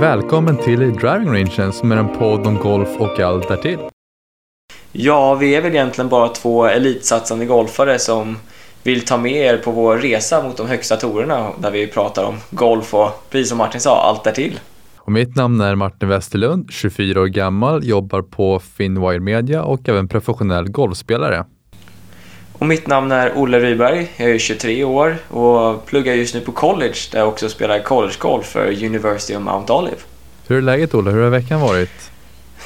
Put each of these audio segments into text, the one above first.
Välkommen till Driving Rangen som är en podd om golf och allt därtill. Ja, vi är väl egentligen bara två elitsatsande golfare som vill ta med er på vår resa mot de högsta torerna där vi pratar om golf och, precis som Martin sa, allt därtill. Och mitt namn är Martin Westerlund, 24 år gammal, jobbar på Finwire Media och även professionell golfspelare. Och mitt namn är Olle Ryberg, jag är 23 år och pluggar just nu på college där jag också spelar collegegolf för University of Mount Olive. Hur är läget Olle? Hur har veckan varit?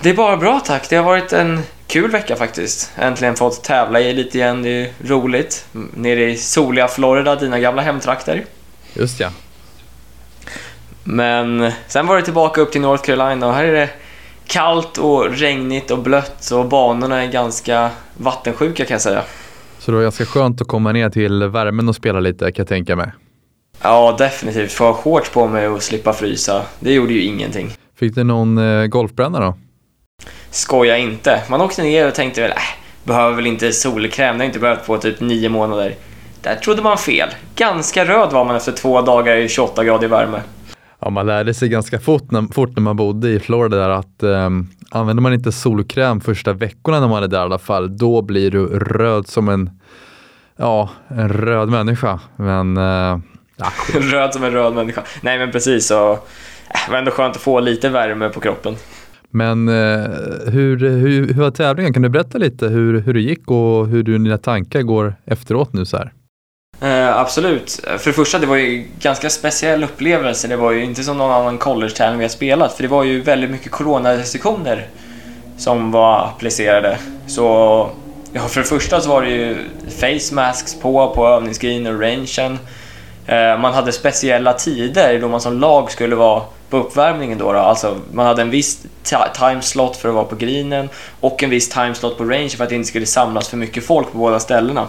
Det är bara bra tack. Det har varit en kul vecka faktiskt. Äntligen fått tävla i lite igen, det är roligt. Nere i soliga Florida, dina gamla hemtrakter. Just ja. Men sen var det tillbaka upp till North Carolina och här är det kallt och regnigt och blött och banorna är ganska vattensjuka kan jag säga. Så det var ganska skönt att komma ner till värmen och spela lite kan jag tänka mig. Ja, definitivt. Få shorts på mig och slippa frysa. Det gjorde ju ingenting. Fick du någon eh, golfbränna då? Skoja inte. Man åkte ner och tänkte väl, äh, behöver väl inte solkräm, det har inte behövt på typ nio månader. Där trodde man fel. Ganska röd var man efter två dagar i 28 grader värme. Ja, man lärde sig ganska fort när, fort när man bodde i Florida där att um, använder man inte solkräm första veckorna när man är där i alla fall, då blir du röd som en, ja, en röd människa. Men, ja. röd som en röd människa. Nej men precis, så, äh, det var ändå skönt att få lite värme på kroppen. Men uh, hur, hur, hur var tävlingen? Kan du berätta lite hur, hur det gick och hur du, dina tankar går efteråt nu så här? Eh, absolut. För det första, det var ju ganska speciell upplevelse. Det var ju inte som någon annan college-tävling vi har spelat, för det var ju väldigt mycket coronarestriktioner som var applicerade. Så ja, för det första så var det ju face masks på, på övningsgrejen och rangen. Eh, man hade speciella tider då man som lag skulle vara på uppvärmningen då, då. Alltså man hade en viss timeslot för att vara på greenen och en viss timeslot på range för att det inte skulle samlas för mycket folk på båda ställena.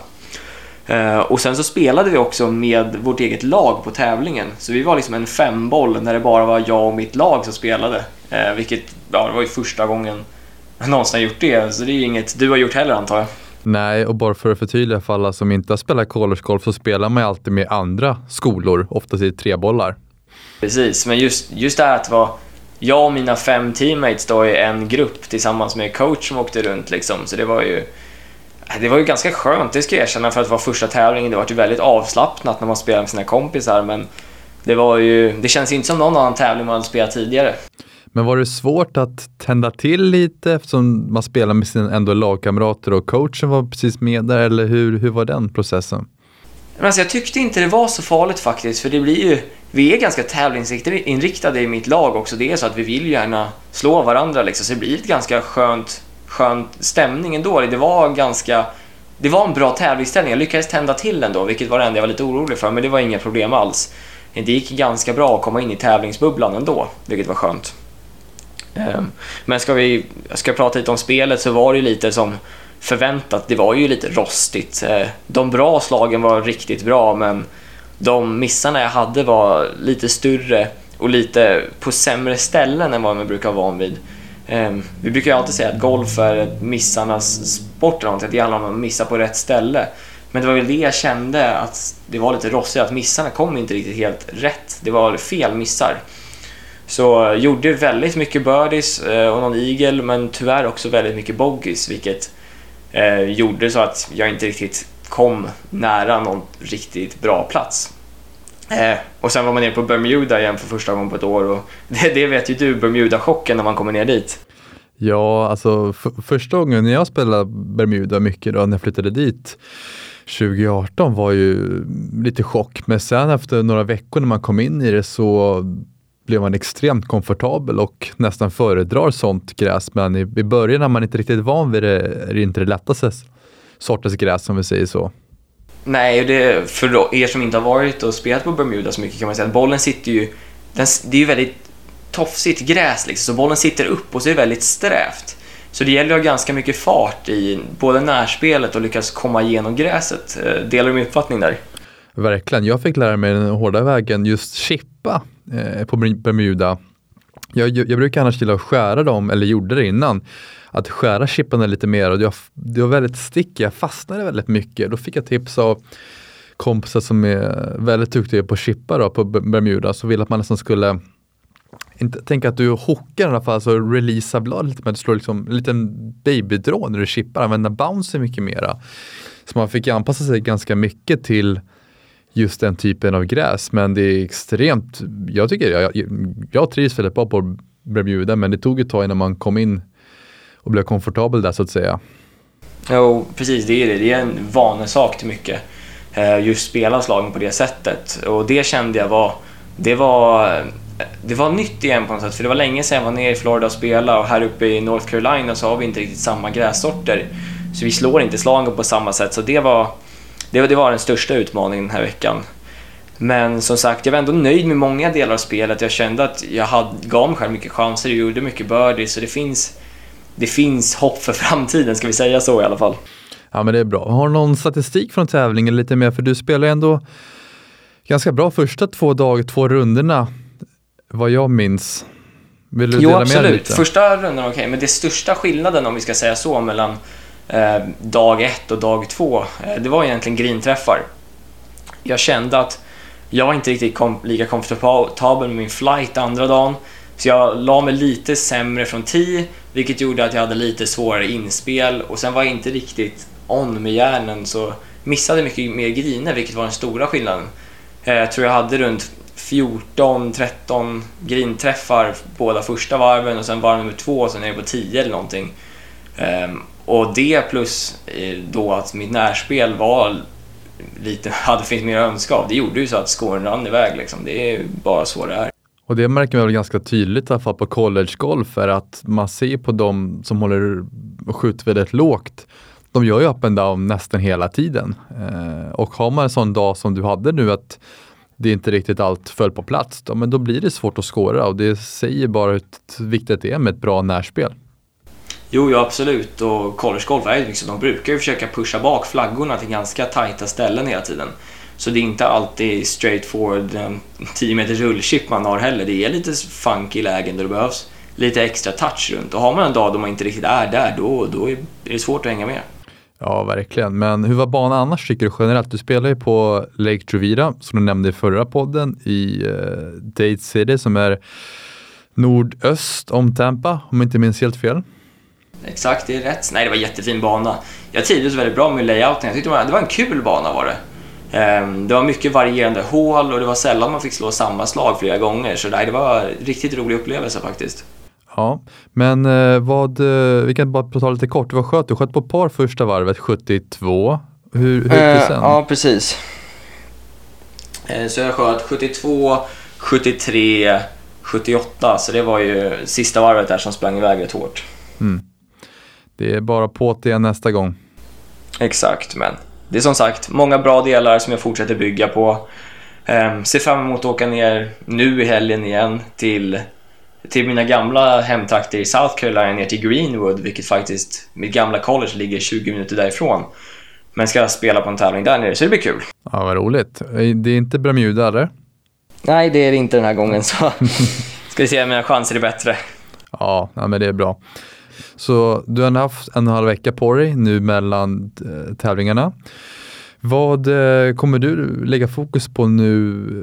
Eh, och sen så spelade vi också med vårt eget lag på tävlingen. Så vi var liksom en femboll när det bara var jag och mitt lag som spelade. Eh, vilket, ja, det var ju första gången någonsin har gjort det. Så det är ju inget du har gjort heller antar jag. Nej, och bara för att förtydliga för alla som inte har spelat collegegolf så spelar man ju alltid med andra skolor, oftast i trebollar. Precis, men just, just det här att vara jag och mina fem teammates då i en grupp tillsammans med coach som åkte runt liksom. Så det var ju det var ju ganska skönt, det ska jag erkänna, för att vara första tävlingen. Det var ju väldigt avslappnat när man spelar med sina kompisar, men det var ju, det känns inte som någon annan tävling man hade spelat tidigare. Men var det svårt att tända till lite eftersom man spelar med sina ändå lagkamrater och coachen var precis med där, eller hur, hur var den processen? alltså jag tyckte inte det var så farligt faktiskt, för det blir ju, vi är ganska tävlingsinriktade i mitt lag också. Det är så att vi vill gärna slå varandra liksom, så det blir ett ganska skönt skön stämning ändå. Det var ganska... Det var en bra tävlingsställning. Jag lyckades tända till ändå, vilket var det enda jag var lite orolig för, men det var inga problem alls. Det gick ganska bra att komma in i tävlingsbubblan ändå, vilket var skönt. Ehm, men ska vi ska prata lite om spelet så var det ju lite som förväntat. Det var ju lite rostigt. Ehm, de bra slagen var riktigt bra, men de missarna jag hade var lite större och lite på sämre ställen än vad man brukar vara van vid. Ehm, vi brukar ju alltid säga att golf är missarnas sport, eller att det handlar om att missa på rätt ställe. Men det var väl det jag kände, att det var lite rostigt, att missarna kom inte riktigt helt rätt. Det var fel missar. Så eh, gjorde väldigt mycket birdies eh, och någon eagle, men tyvärr också väldigt mycket bogeys, vilket eh, gjorde så att jag inte riktigt kom nära någon riktigt bra plats. Eh, och sen var man nere på Bermuda igen för första gången på ett år och det, det vet ju du, Bermuda-chocken när man kommer ner dit. Ja, alltså första gången när jag spelade Bermuda mycket då, när jag flyttade dit 2018 var ju lite chock, men sen efter några veckor när man kom in i det så blev man extremt komfortabel och nästan föredrar sånt gräs. Men i, i början när man inte riktigt van vid det är det inte det lättaste sortens gräs om vi säger så. Nej, det, för er som inte har varit och spelat på Bermuda så mycket kan man säga att bollen sitter ju... Den, det är ju väldigt tofsigt gräs liksom, så bollen sitter upp och så är det väldigt strävt. Så det gäller att ha ganska mycket fart i både närspelet och lyckas komma igenom gräset. Eh, delar du min uppfattning där? Verkligen. Jag fick lära mig den hårda vägen just chippa eh, på Bermuda. Jag, jag, brukar annars gilla att skära dem, eller gjorde det innan att skära chipparna lite mer och det var, väldigt stickiga, jag fastnade väldigt mycket. Då fick jag tips av kompisar som är väldigt duktiga på chippar då, på Bermuda, så ville att man nästan skulle inte tänka att du hookar i alla fall, alltså releasar bladet lite, men du slår liksom en liten babydrå när du chippar, använda bounce mycket mera. Så man fick anpassa sig ganska mycket till just den typen av gräs, men det är extremt, jag tycker, jag, jag trivs väldigt bra på Bermuda, men det tog ett tag innan man kom in och blev komfortabel där så att säga. Jo, precis, det är det. Det är en vanesak till mycket. Eh, just spela slagen på det sättet. Och det kände jag var, det var det var nytt igen på något sätt, för det var länge sedan jag var nere i Florida och spelade och här uppe i North Carolina så har vi inte riktigt samma grässorter. Så vi slår inte slagen på samma sätt, så det var, det var, det var den största utmaningen den här veckan. Men som sagt, jag var ändå nöjd med många delar av spelet. Jag kände att jag hade, gav mig själv mycket chanser, jag gjorde mycket birdies, så det finns, det finns hopp för framtiden, ska vi säga så i alla fall. Ja men det är bra. Har du någon statistik från tävlingen lite mer? För du spelar ändå ganska bra första två dagar, två rundorna vad jag minns. Vill du jo, dela absolut. med dig lite? Första rundan okej, okay, men det största skillnaden om vi ska säga så mellan Eh, dag ett och dag två, eh, det var egentligen grinträffar. Jag kände att jag var inte riktigt kom, lika komfortabel med min flight andra dagen, så jag la mig lite sämre från 10, vilket gjorde att jag hade lite svårare inspel och sen var jag inte riktigt on med hjärnan, så missade mycket mer griner, vilket var den stora skillnaden. Eh, jag tror jag hade runt 14-13 grinträffar båda första varven och sen varv nummer två så nere på 10 eller någonting. Ehm, och det plus eh, då att mitt närspel var lite, hade finns mer att önska av. Det gjorde ju så att scoren rann iväg liksom. Det är bara så det är. Och det märker man väl ganska tydligt i alla fall på collegegolf är att man ser på de som håller och skjuter väldigt lågt. De gör ju up and down nästan hela tiden. Eh, och har man en sån dag som du hade nu att det inte riktigt allt föll på plats, då, men då blir det svårt att skåra och det säger bara hur viktigt det är med ett bra närspel. Jo, ja, absolut. Och collegegolf är ju liksom, de brukar ju försöka pusha bak flaggorna till ganska tajta ställen hela tiden. Så det är inte alltid straight forward 10 meters rullchip man har heller. Det är lite funky lägen där det behövs lite extra touch runt. Och har man en dag då man inte riktigt är där, då, då är det svårt att hänga med. Ja, verkligen. Men hur var banan annars tycker du generellt? Du spelar ju på Lake Truvira som du nämnde i förra podden i eh, uh, Date City som är nordöst om Tampa, om jag inte minns helt fel. Exakt, det är rätt. Nej, det var en jättefin bana. Jag trivdes väldigt bra med layouten. Jag tyckte det var en kul bana var det. Um, det var mycket varierande hål och det var sällan man fick slå samma slag flera gånger. Så nej, det var en riktigt rolig upplevelse faktiskt. Ja, men eh, vad, eh, vi kan bara prata lite kort, vad sköt du? Sköt på par första varvet 72. Hur, hur gick det eh, sen? Ja, precis. Så jag sköt 72, 73, 78, så det var ju sista varvet där som sprang iväg rätt hårt. Det är bara på igen nästa gång. Exakt, men det är som sagt många bra delar som jag fortsätter bygga på. Eh, ser fram emot att åka ner nu i helgen igen till till mina gamla hemtrakter i South Carolina ner till Greenwood, vilket faktiskt mitt gamla college ligger 20 minuter därifrån. Men ska spela på en tävling där nere så det blir kul. Ja, vad roligt. Det är inte Bermuda, eller? Nej, det är det inte den här gången, så ska vi se om mina chanser är bättre. Ja, men det är bra. Så du har haft en och en halv vecka på dig nu mellan eh, tävlingarna. Vad eh, kommer du lägga fokus på nu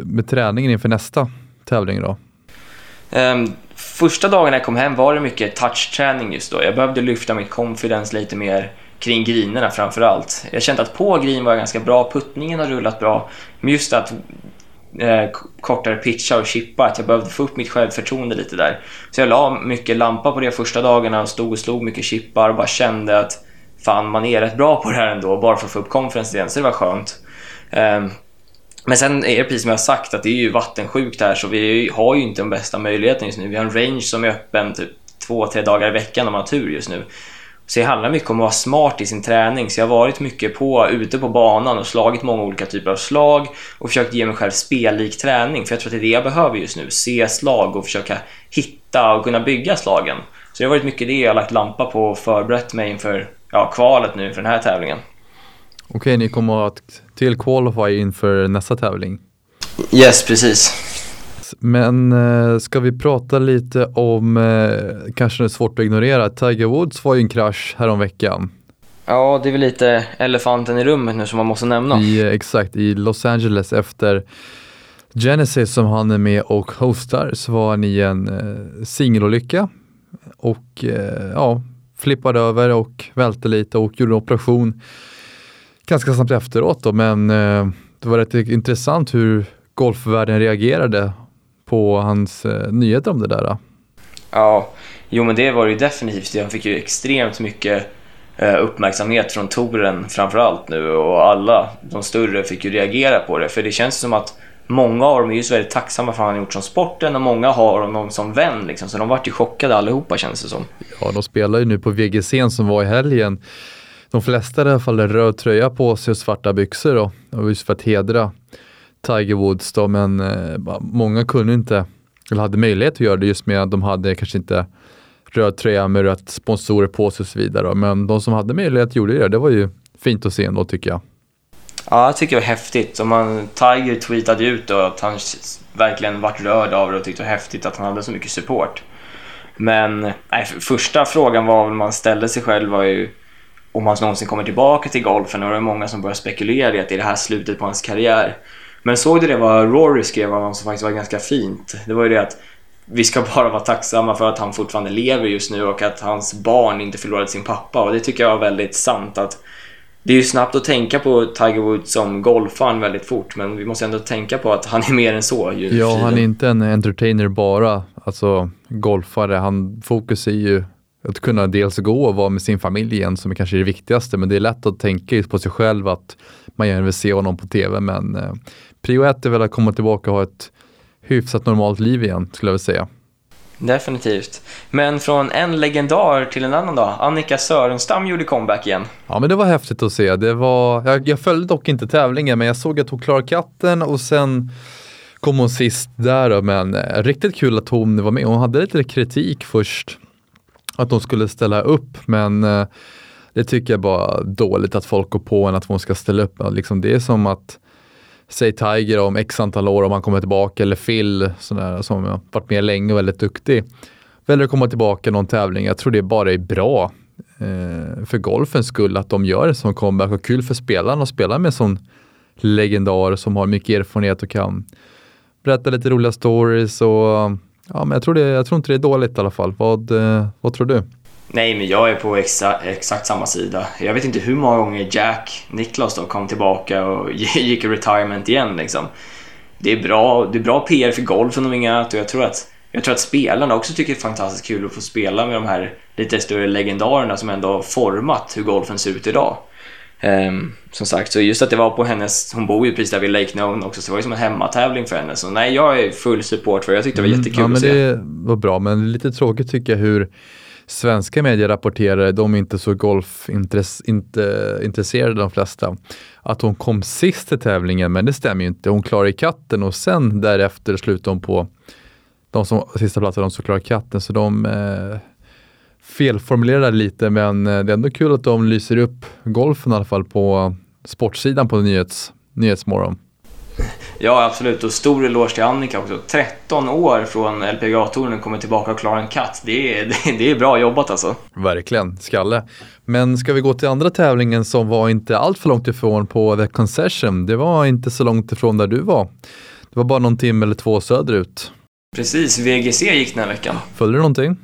med träningen inför nästa tävling då? Um, första dagen jag kom hem var det mycket touchträning just då. Jag behövde lyfta mitt confidence lite mer kring grinerna framför allt. Jag kände att på green var jag ganska bra, puttningen har rullat bra, men just att eh, kortare pitcha och chippa, att jag behövde få upp mitt självförtroende lite där. Så jag la mycket lampa på det första dagarna och stod och slog mycket chippar och bara kände att fan, man är rätt bra på det här ändå, bara för att få upp konferensen igen, så det var skönt. Eh, men sen är det precis som jag har sagt att det är ju vattensjukt här så vi har ju inte den bästa möjligheten just nu. Vi har en range som är öppen typ två, tre dagar i veckan om man har tur just nu. Så det handlar mycket om att vara smart i sin träning. Så jag har varit mycket på, ute på banan och slagit många olika typer av slag och försökt ge mig själv spellik träning. För jag tror att det är det jag behöver just nu. Se slag och försöka hitta och kunna bygga slagen. Så det har varit mycket det jag har lagt lampa på och förberett mig inför ja, kvalet nu för den här tävlingen. Okej, ni kommer att till qualify inför nästa tävling? Yes, precis. Men eh, ska vi prata lite om, eh, kanske det är svårt att ignorera, Tiger Woods var ju en krasch häromveckan. Ja, det är väl lite elefanten i rummet nu som man måste nämna. I, exakt, i Los Angeles efter Genesis som han är med och hostar så var han i en eh, singelolycka och eh, ja, flippade över och välte lite och gjorde en operation ganska snabbt efteråt. Då, men eh, det var rätt intressant hur golfvärlden reagerade på hans eh, nyheter om det där. Ja, jo men det var det ju definitivt. Han fick ju extremt mycket eh, uppmärksamhet från touren framförallt nu och alla de större fick ju reagera på det. För det känns som att många av dem är ju så väldigt tacksamma för vad han har gjort som sporten och många har honom som vän liksom. Så de vart ju chockade allihopa känns det som. Ja, de spelar ju nu på VGC som var i helgen. De flesta i alla fall en röd tröja på sig och svarta byxor då. Och just för att hedra Tiger Woods då, men eh, många kunde inte, eller hade möjlighet att göra det just med att de hade kanske inte röd tröja med rött sponsorer på sig och så vidare. Då. Men de som hade möjlighet gjorde det. Det var ju fint att se ändå tycker jag. Ja, jag tycker det var häftigt. Och man, Tiger tweetade ut då att han verkligen vart rörd av det och tyckte det var häftigt att han hade så mycket support. Men nej, första frågan var väl man ställde sig själv var ju om han någonsin kommer tillbaka till golfen och det var många som började spekulera i att det är det här slutet på hans karriär. Men såg du det vad Rory skrev om som faktiskt var ganska fint? Det var ju det att vi ska bara vara tacksamma för att han fortfarande lever just nu och att hans barn inte förlorade sin pappa och det tycker jag var väldigt sant att det är ju snabbt att tänka på Tiger Woods som golfan väldigt fort men vi måste ändå tänka på att han är mer än så. Ja, han är inte en entertainer bara, alltså golfare. Han fokus är ju att kunna dels gå och vara med sin familj igen som är kanske det viktigaste men det är lätt att tänka på sig själv att man gärna vill se honom på tv men eh, prio ett är väl att komma tillbaka och ha ett hyfsat normalt liv igen skulle jag vilja säga. Definitivt. Men från en legendar till en annan då. Annika Sörenstam gjorde comeback igen. Ja, men det var häftigt att se. Det var, jag, jag följde dock inte tävlingen, men jag såg att hon klarade katten och sen kom hon sist där. Då, men eh, riktigt kul att hon var med. Hon hade lite kritik först, att hon skulle ställa upp, men eh, det tycker jag bara dåligt att folk går på en att hon ska ställa upp. Liksom, det är som att säg Tiger om x antal år om han kommer tillbaka eller Phil sådär, som har varit med länge och väldigt duktig. Väljer att komma tillbaka någon tävling. Jag tror det bara är bra eh, för golfens skull att de gör en sån comeback och kul för spelarna att spela med en sån legendar som har mycket erfarenhet och kan berätta lite roliga stories och ja, men jag tror, det, jag tror inte det är dåligt i alla fall. Vad, eh, vad tror du? Nej, men jag är på exa exakt samma sida. Jag vet inte hur många gånger Jack Niklas då kom tillbaka och gick i retirement igen. Liksom. Det, är bra, det är bra PR för golfen om inget annat och jag tror att jag tror att spelarna också tycker det är fantastiskt kul att få spela med de här lite större legendarerna som ändå har format hur golfen ser ut idag. Um, som sagt, så just att det var på hennes, hon bor ju precis där vid Lake Known också, så det var ju som en hemmatävling för henne. Så nej, jag är full support för det. Jag tyckte det var jättekul mm, ja, att se. Det var bra, men lite tråkigt tycker jag hur svenska medier rapporterade, de är inte så golfintresserade de flesta, att hon kom sist i tävlingen, men det stämmer ju inte. Hon klarade katten och sen därefter slutade hon på de som sista platsen, de som klarade katten, så de eh, felformulerar lite, men eh, det är ändå kul att de lyser upp golfen i alla fall på sportsidan på nyhets, Nyhetsmorgon. Ja, absolut. Och stor eloge till Annika också. 13 år från LPGA-touren kommer tillbaka och klarar en katt. Det är, det, det är bra jobbat alltså. Verkligen, skalle. Men ska vi gå till andra tävlingen som var inte allt för långt ifrån på The Concession. Det var inte så långt ifrån där du var. Det var bara någon timme eller två söderut. Precis, VGC gick den här veckan. Följde du någonting?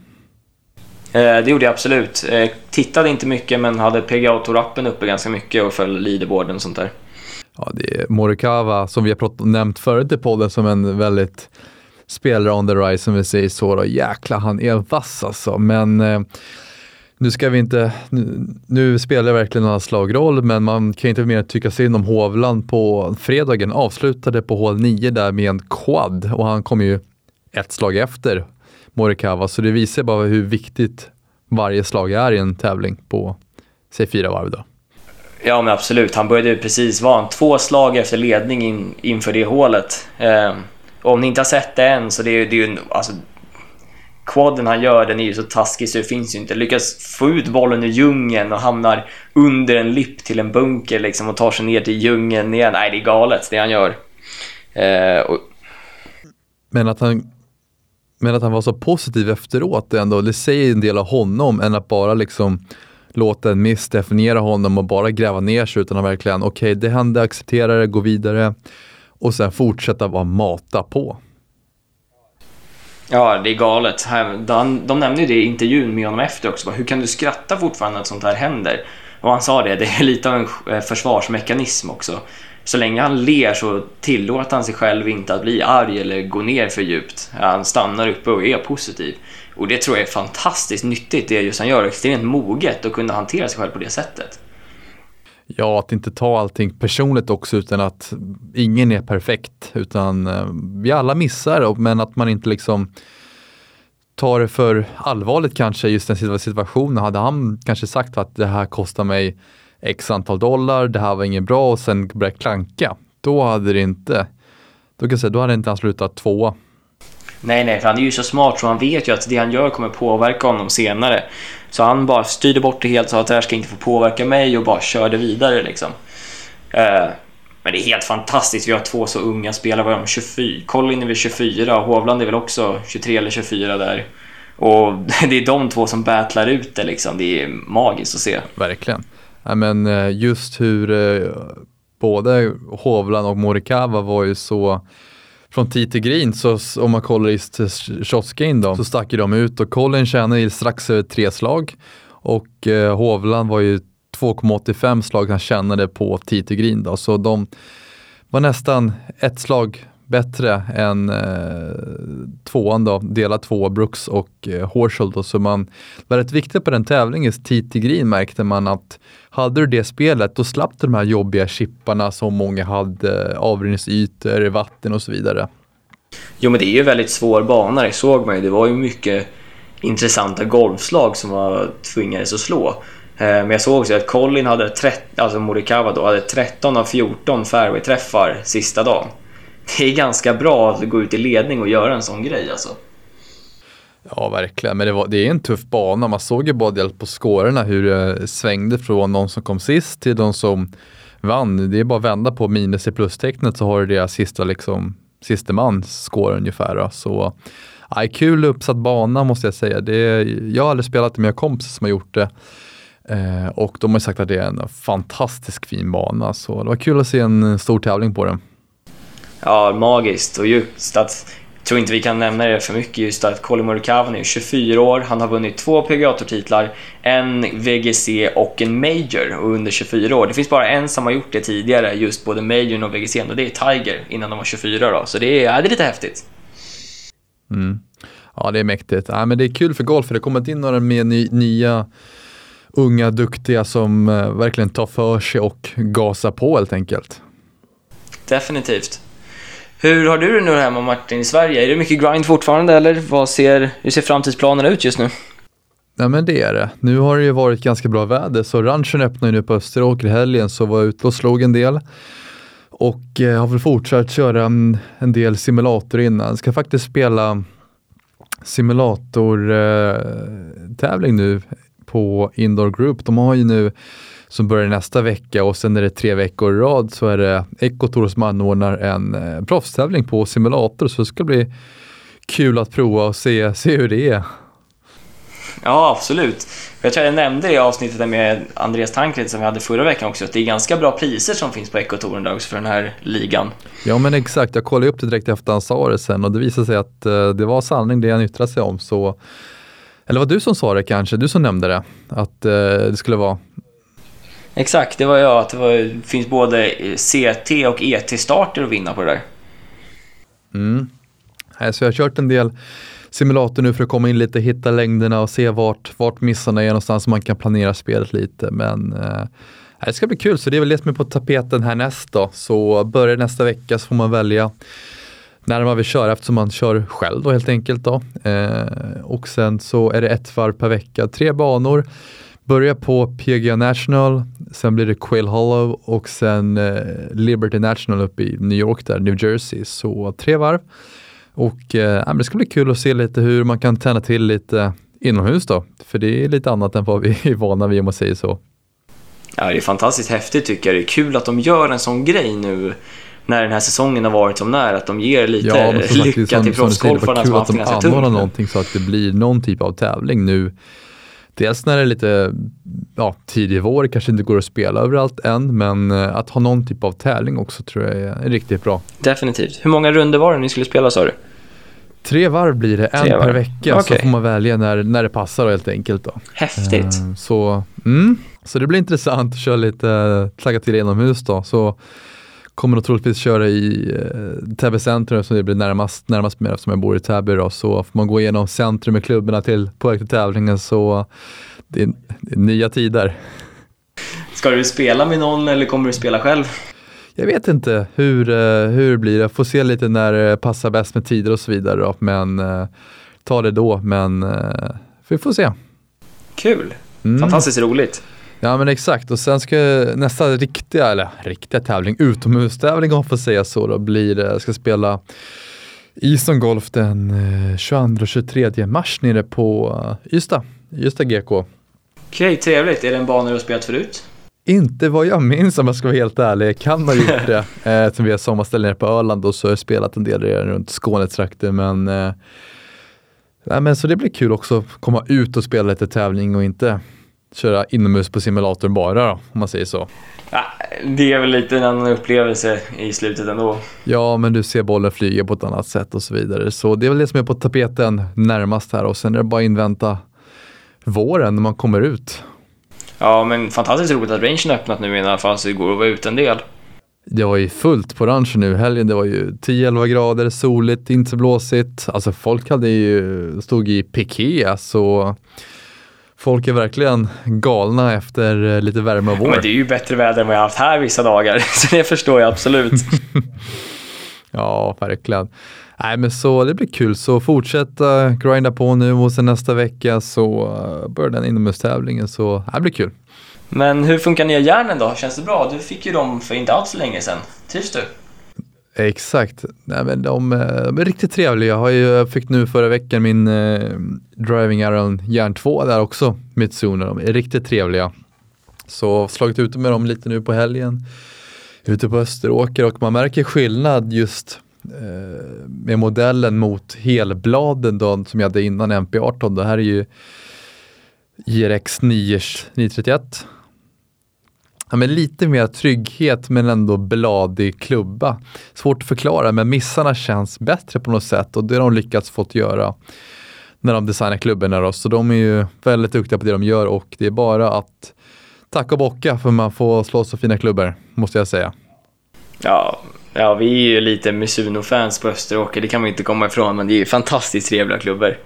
Eh, det gjorde jag absolut. Eh, tittade inte mycket men hade PGA Tour-appen uppe ganska mycket och följde leaderboarden och sånt där. Ja, det är Morikawa som vi har pratat, nämnt förut i podden som en väldigt spelare on the rise som vi säger så. Då. Jäklar, han är vass alltså. Men eh, nu ska vi inte, nu, nu spelar verkligen alla slagroll, men man kan inte mer tycka synd om Hovland på fredagen. Avslutade på hål 9 där med en quad och han kom ju ett slag efter Morikawa, så det visar bara hur viktigt varje slag är i en tävling på, säg fyra varv då. Ja, men absolut. Han började ju precis, vara han två slag efter ledning in, inför det hålet. Eh, om ni inte har sett det än så det är, det är ju alltså, quaden han gör den är ju så taskig så det finns ju inte. Lyckas få ut bollen ur djungeln och hamnar under en lipp till en bunker liksom och tar sig ner till djungeln igen. Nej, det är galet det han gör. Eh, och... Men att han men att han var så positiv efteråt ändå, det säger en del av honom än att bara liksom låta en miss definiera honom och bara gräva ner sig utan att verkligen, okej okay, det hände, acceptera det, gå vidare. och sen fortsätta bara mata på. Ja, det är galet. De, de nämnde ju det i intervjun med honom efter också. Hur kan du skratta fortfarande att sånt här händer? Och han sa det, det är lite av en eh, försvarsmekanism också. Så länge han ler så tillåter han sig själv inte att bli arg eller gå ner för djupt. Han stannar uppe och är positiv. Och det tror jag är fantastiskt nyttigt, det just han gör. Extremt moget att kunna hantera sig själv på det sättet. Ja, att inte ta allting personligt också utan att ingen är perfekt utan eh, vi alla missar men att man inte liksom tar det för allvarligt kanske just den situationen. Hade han kanske sagt att det här kostar mig x antal dollar, det här var inget bra och sen börjat klanka, då hade det inte, då kan jag säga, då hade inte han slutat tvåa. Nej, nej, för han är ju så smart så han vet ju att det han gör kommer påverka honom senare. Så han bara styrde bort det helt, sa att det här ska inte få påverka mig och bara körde vidare liksom. Uh, men det är helt fantastiskt. Vi har två så unga spelare. Vad är de? 24? Colin är väl 24 och Hovland är väl också 23 eller 24 där. Och det är de två som battlar ut det liksom. Det är magiskt att se. Verkligen. Ja, men eh, just hur eh, både Hovland och Morikawa var ju så från tid till green, så om man kollar i shotsgain då, så stack de ut och Collin tjänade strax över tre slag. Och eh, Hovland var ju 2,85 slag han tjänade på tid till green då, så de var nästan ett slag bättre än eh, tvåan då, delad två Brooks och eh, Horschel då, så man var rätt viktigt på den tävlingen, tid till green märkte man att hade du det spelet, då slapp du de här jobbiga chipparna som många hade, avrinningsytor, vatten och så vidare. Jo, men det är ju väldigt svår bana, det såg man ju. Det var ju mycket intressanta golfslag som var tvingades att slå. Eh, men jag såg också att Colin hade, 30, alltså Morikawa då, hade 13 av 14 fairway-träffar sista dagen. Det är ganska bra att gå ut i ledning och göra en sån grej alltså. Ja, verkligen. Men det, var, det är en tuff bana. Man såg ju bara på skårorna hur det svängde från de som kom sist till de som vann. Det är bara att vända på minus i plustecknet så har du deras sista, liksom, sista man score ungefär. Så ja, kul uppsatt bana måste jag säga. Det jag har aldrig spelat det, men jag har kompisar som har gjort det. Eh, och de har sagt att det är en fantastiskt fin bana. Så det var kul att se en stor tävling på den. Ja, magiskt. Och just att tror inte vi kan nämna det för mycket just att Colin Morikawa är 24 år, han har vunnit två PGA-titlar, en VGC och en Major och under 24 år. Det finns bara en som har gjort det tidigare, just både Majorn och VGC och det är Tiger innan de var 24 då, så det är, ja, det är lite häftigt. Mm. Ja, det är mäktigt. Ja, men det är kul för golf, för det har kommit in några mer ny, nya unga duktiga som uh, verkligen tar för sig och gasar på helt enkelt. Definitivt. Hur har du det nu hemma Martin i Sverige? Är det mycket grind fortfarande eller vad ser, hur ser framtidsplanerna ut just nu? Ja men det är det. Nu har det ju varit ganska bra väder så ranchen öppnar ju nu på Österåker i helgen så var jag ute och slog en del. Och eh, har väl fortsatt köra en, en del simulator innan. Jag ska faktiskt spela simulatortävling eh, nu på Indoor Group. De har ju nu som börjar nästa vecka och sen är det tre veckor i rad så är det Ecotour som anordnar en eh, proffstävling på simulator så det ska bli kul att prova och se, se hur det är. Ja, absolut. Jag tror jag nämnde i avsnittet med Andreas Tankred som vi hade förra veckan också, att det är ganska bra priser som finns på Ecotouren där också för den här ligan. Ja, men exakt. Jag kollade upp det direkt efter han sa det sen och det visade sig att uh, det var sanning det han yttrade sig om. Så, eller var du som sa det kanske? Du som nämnde det? Att uh, det skulle vara Exakt, det var jag. Att det var, finns både eh, CT och ET-starter att vinna på det där. Mm. Så jag har kört en del simulator nu för att komma in lite, hitta längderna och se vart, vart missarna är någonstans så man kan planera spelet lite. Men eh, det ska bli kul, så det är väl det som är på tapeten härnäst då. Så börjar nästa vecka så får man välja när man vill köra eftersom man kör själv då helt enkelt. Då. Eh, och sen så är det ett varv per vecka, tre banor. Börja på PGA National, sen blir det Quail Hollow och sen eh, Liberty National uppe i New York där, New Jersey. Så tre varv. Och eh, det ska bli kul att se lite hur man kan tända till lite inomhus då. För det är lite annat än vad vi är vana vid om man säger så. Ja, det är fantastiskt häftigt tycker jag. Det är kul att de gör en sån grej nu när den här säsongen har varit som när, att de ger lite ja, lycka till proffsgolfarna som haft det ganska tungt. Kul att de anordnar någonting så att det blir någon typ av tävling nu dels när det är lite ja, tidig vår, kanske inte går att spela överallt än, men eh, att ha någon typ av tävling också tror jag är riktigt bra. Definitivt. Hur många runder var det ni skulle spela sa du? Tre varv blir det, en per vecka, Okej. så får man välja när, när det passar då, helt enkelt. Då. Häftigt. Eh, Så, mm, så det blir intressant att köra lite, tagga till inomhus då. Så kommer nog troligtvis köra i eh, Täby centrum som det blir närmast, närmast mig eftersom jag bor i Täby då. Så får man gå igenom centrum med klubborna till på väg till tävlingen så det är, det är nya tider. Ska du spela med någon eller kommer du spela själv? Jag vet inte hur, eh, hur det blir. Jag får se lite när det passar bäst med tider och så vidare. Då. Men eh, ta det då. Men eh, vi får se. Kul. Mm. Fantastiskt roligt. Ja men exakt och sen ska nästa riktiga, eller riktiga tävling, utomhustävling om man får säga så då, blir det, ska spela Ison Golf den eh, 22 och 23 mars nere på eh, Ystad, Ystad GK. Okej, trevligt. Är det en bana du har spelat förut? Inte vad jag minns om jag ska vara helt ärlig, jag kan ha gjort det. Eh, Eftersom vi har sommarställe nere på Öland och så har jag spelat en del runt Skånetrakten men eh, nej, men så det blir kul också att komma ut och spela lite tävling och inte köra inomhus på simulatorn bara då, om man säger så. Ja, det är väl lite en annan upplevelse i slutet ändå. Ja, men du ser bollen flyga på ett annat sätt och så vidare. Så det är väl det som är på tapeten närmast här och sen är det bara att invänta våren när man kommer ut. Ja, men fantastiskt roligt att rangen har öppnat nu i alla fall så det går att vara ute en del. Det var ju fullt på ranchen nu helgen. Det var ju 10-11 grader, soligt, inte så blåsigt. Alltså folk hade ju, stod i piké så folk är verkligen galna efter eh, lite värme och Ja, vår. men det är ju bättre väder än vad jag har haft här vissa dagar, så det förstår jag absolut. Ja, verkligen. Nej, men så det blir kul. Så fortsätta grinda på nu och sen nästa vecka så eh, börjar den inomhustävlingen. Så det blir kul. Men hur funkar nya järnen då? Känns det bra? Du fick ju dem för inte alls så länge sedan. Trivs du? Exakt. Nej, men de, eh, de är riktigt trevliga. Jag, har ju, jag fick nu förra veckan min eh, Driving Iron Järn 2 där också, Mitsuno. De är riktigt trevliga. Så slagit ut med dem lite nu på helgen. Ute på Österåker och man märker skillnad just eh, med modellen mot helbladen då, som jag hade innan MP18. Det här är ju IRX-931. Ja, men lite mer trygghet men ändå bladig klubba. Svårt att förklara men missarna känns bättre på något sätt och det har de lyckats fått göra när de designar klubborna. Då. Så de är ju väldigt duktiga på det de gör och det är bara att tacka och bocka för man får slå så fina klubbor, måste jag säga. Ja, ja vi är ju lite Mizuno-fans på Österåker, det kan man inte komma ifrån, men det är ju fantastiskt trevliga klubbor.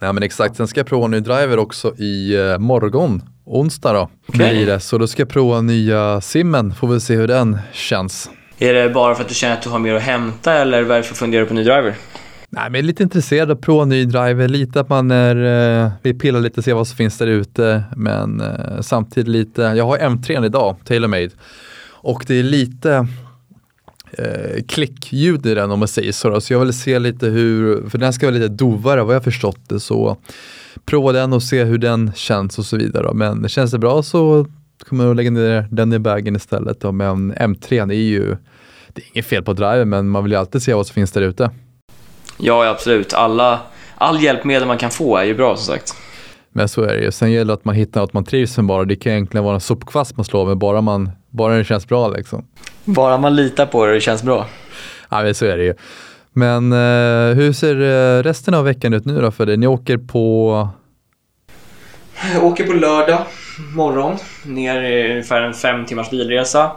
Nej men exakt, sen ska jag prova en ny driver också i eh, morgon, onsdag då. Blir det. Så då ska jag prova nya simmen, får vi se hur den känns. Är det bara för att du känner att du har mer att hämta eller varför funderar du på ny driver? Nej, men jag är lite intresserad av att prova en ny driver, lite att man är, eh, vill pilla lite och se vad som finns där ute, men eh, samtidigt lite, jag har M3 idag, TaylorMade, och det är lite eh, klickljud i den om man säger så, då. så jag vill se lite hur, för den ska vara lite dovare vad jag förstått det, så prova den och se hur den känns och så vidare. Då. Men känns det bra så kommer jag att lägga ner den i bagen istället. Då. Men M3 är ju, det är inget fel på driver, men man vill ju alltid se vad som finns där ute. Ja, absolut. Alla, all hjälpmedel man kan få är ju bra som sagt. Men så är det ju. Sen gäller det att man hittar något man trivs med bara. Det kan egentligen vara en sopkvast man slår med, bara, man, bara det känns bra liksom. Bara man litar på det och det känns bra. Ja, men så är det ju. Men eh, hur ser eh, resten av veckan ut nu då för dig? Ni åker på... Jag åker på lördag morgon ner i ungefär en fem timmars bilresa.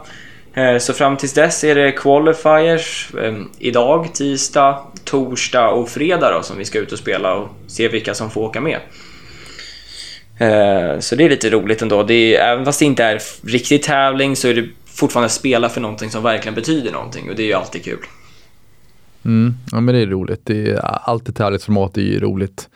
Eh, Så fram tills dess är det qualifiers eh, idag, tisdag, torsdag och fredag då, som vi ska ut och spela och se vilka som får åka med. Eh, Så det är lite roligt ändå. Det är, även fast det inte är riktig tävling så är det fortfarande spela för någonting som verkligen betyder någonting och det är ju alltid kul. Mm, ja men det är roligt. Det är, alltid tävlingsformat är ju roligt.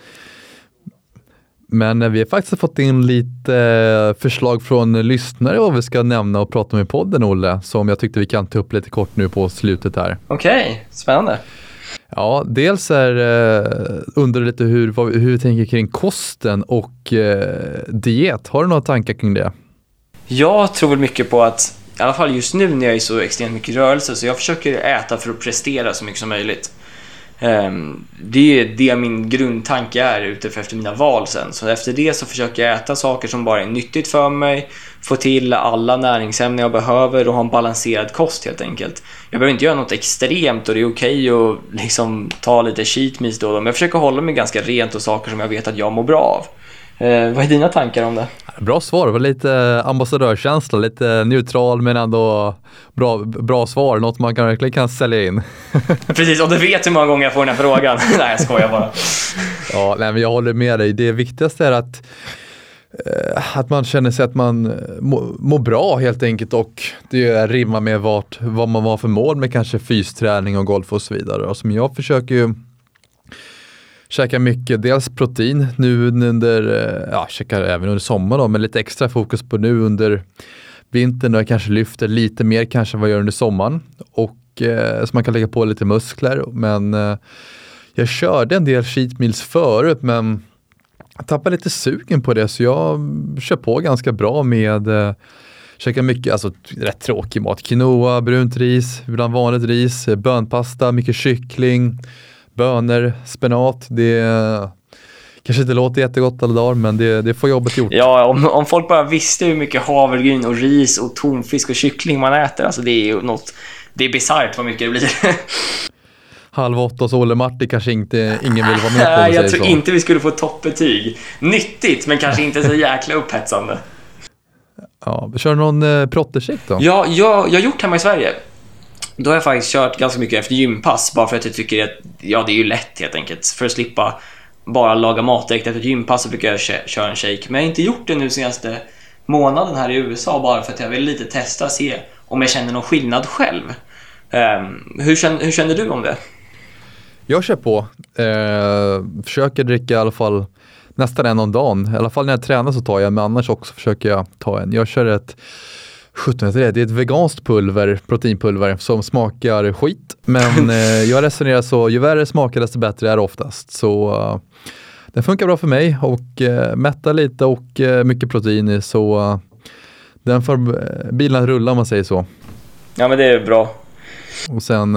Men eh, vi har faktiskt fått in lite eh, förslag från lyssnare vad vi ska nämna och prata om i podden Olle, som jag tyckte vi kan ta upp lite kort nu på slutet här. Okej, spännande. Ja, dels är eh, undrar lite hur, vad, hur vi tänker kring kosten och eh, diet. Har du några tankar kring det? Jag tror väl mycket på att, i alla fall just nu när jag är så extremt mycket rörelse, så jag försöker äta för att prestera så mycket som möjligt. Ehm, det är det min grundtanke är ute efter mina val sen. Så efter det så försöker jag äta saker som bara är nyttigt för mig, få till alla näringsämnen jag behöver och ha en balanserad kost helt enkelt. Jag behöver inte göra något extremt och det är okej okay att liksom ta lite cheat meals då och då, men jag försöker hålla mig ganska rent och saker som jag vet att jag mår bra av. Eh, vad är dina tankar om det? Bra svar, det var lite ambassadörskänsla, lite neutral men ändå bra, bra svar, något man kan, verkligen kan sälja in. Precis, och du vet hur många gånger jag får den här frågan. nej, jag skojar bara. ja, nej, men jag håller med dig. Det viktigaste är att eh, Eh, att man känner sig att man eh, mår må bra helt enkelt och det rimmar med vart, vad man har för mål med kanske fysträning och golf och så vidare. Och som jag försöker ju käka mycket, dels protein nu under, eh, ja käkar även under sommaren då, men lite extra fokus på nu under vintern då jag kanske lyfter lite mer kanske än vad jag gör under sommaren. Och eh, så man kan lägga på lite muskler. Men eh, jag körde en del cheat meals förut men jag tappade lite sugen på det så jag kör på ganska bra med eh, Käkar mycket, alltså rätt tråkig mat. Quinoa, brunt ris, ibland vanligt ris, bönpasta, mycket kyckling bönor, spenat. Det kanske inte låter jättegott alla dagar, men det, det får jobbet gjort. Ja, om, om folk bara visste hur mycket havregryn och ris och tonfisk och kyckling man äter. Alltså det är ju något... Det är bisarrt vad mycket det blir. Halv åtta hos Olle Marti kanske inte ingen vill vara med på. Jag tror så. inte vi skulle få toppbetyg. Nyttigt, men kanske inte så jäkla upphetsande. Ja, kör du någon eh, prottershake då? Ja, jag, jag har gjort hemma i Sverige. Då har jag faktiskt kört ganska mycket efter gympass bara för att jag tycker att ja, det är ju lätt helt enkelt. För att slippa bara laga mat direkt efter gympass så brukar jag köra en shake. Men jag har inte gjort det nu senaste månaden här i USA bara för att jag vill lite testa se om jag känner någon skillnad själv. Um, hur, känner, hur känner du om det? Jag kör på. Eh, försöker dricka i alla fall nästan en om dagen. I alla fall när jag tränar så tar jag, men annars också försöker jag ta en. Jag kör ett 17 det, det är ett veganskt pulver, proteinpulver som smakar skit. Men eh, jag resonerar så, ju värre smakar desto bättre är det oftast. Så uh, den funkar bra för mig och uh, mättar lite och uh, mycket protein i så uh, den får bilen att rulla om man säger så. Ja men det är bra. Och sen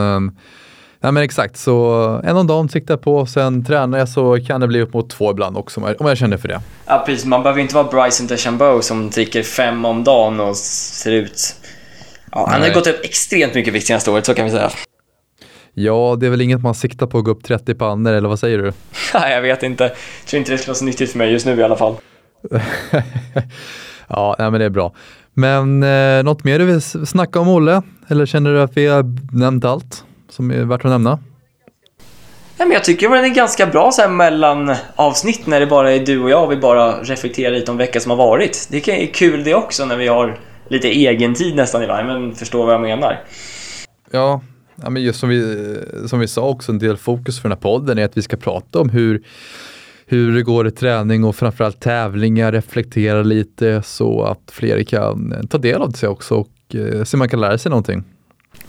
Ja men exakt, så en om dagen siktar jag på, sen tränar jag så kan det bli upp mot två ibland också om jag känner för det. Ja precis, man behöver inte vara Bryson DeChambeau som dricker fem om dagen och ser ut... Ja, han har gått upp extremt mycket vikt senaste året, så kan vi säga. Ja, det är väl inget man siktar på att gå upp 30 pannor, eller vad säger du? Nej, jag vet inte. Jag tror inte det skulle vara så nyttigt för mig just nu i alla fall. ja, nej, men det är bra. Men eh, något mer du vill snacka om Olle? Eller känner du att vi har nämnt allt? Som är värt att nämna? Ja, men jag tycker det är ganska bra så här mellan avsnitt när det bara är du och jag och vi bara reflekterar lite om veckan som har varit. Det är kul det också när vi har lite egen tid nästan i varje, men förstår vad jag menar. Ja, ja men just som vi, som vi sa också, en del fokus för den här podden är att vi ska prata om hur, hur det går i träning och framförallt tävlingar, reflektera lite så att fler kan ta del av det också och eh, se om man kan lära sig någonting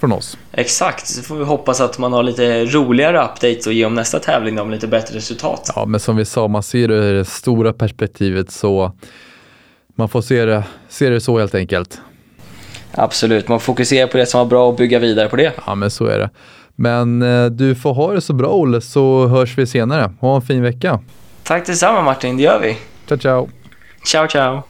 från oss. Exakt, så får vi hoppas att man har lite roligare updates och ge om nästa tävling med lite bättre resultat. Ja, men som vi sa, man ser det i det stora perspektivet så man får se det, se det så helt enkelt. Absolut, man fokuserar på det som var bra och bygga vidare på det. Ja, men så är det. Men eh, du får ha det så bra Olle, så hörs vi senare. Ha en fin vecka. Tack detsamma Martin, det gör vi. Ciao, ciao. Ciao, ciao.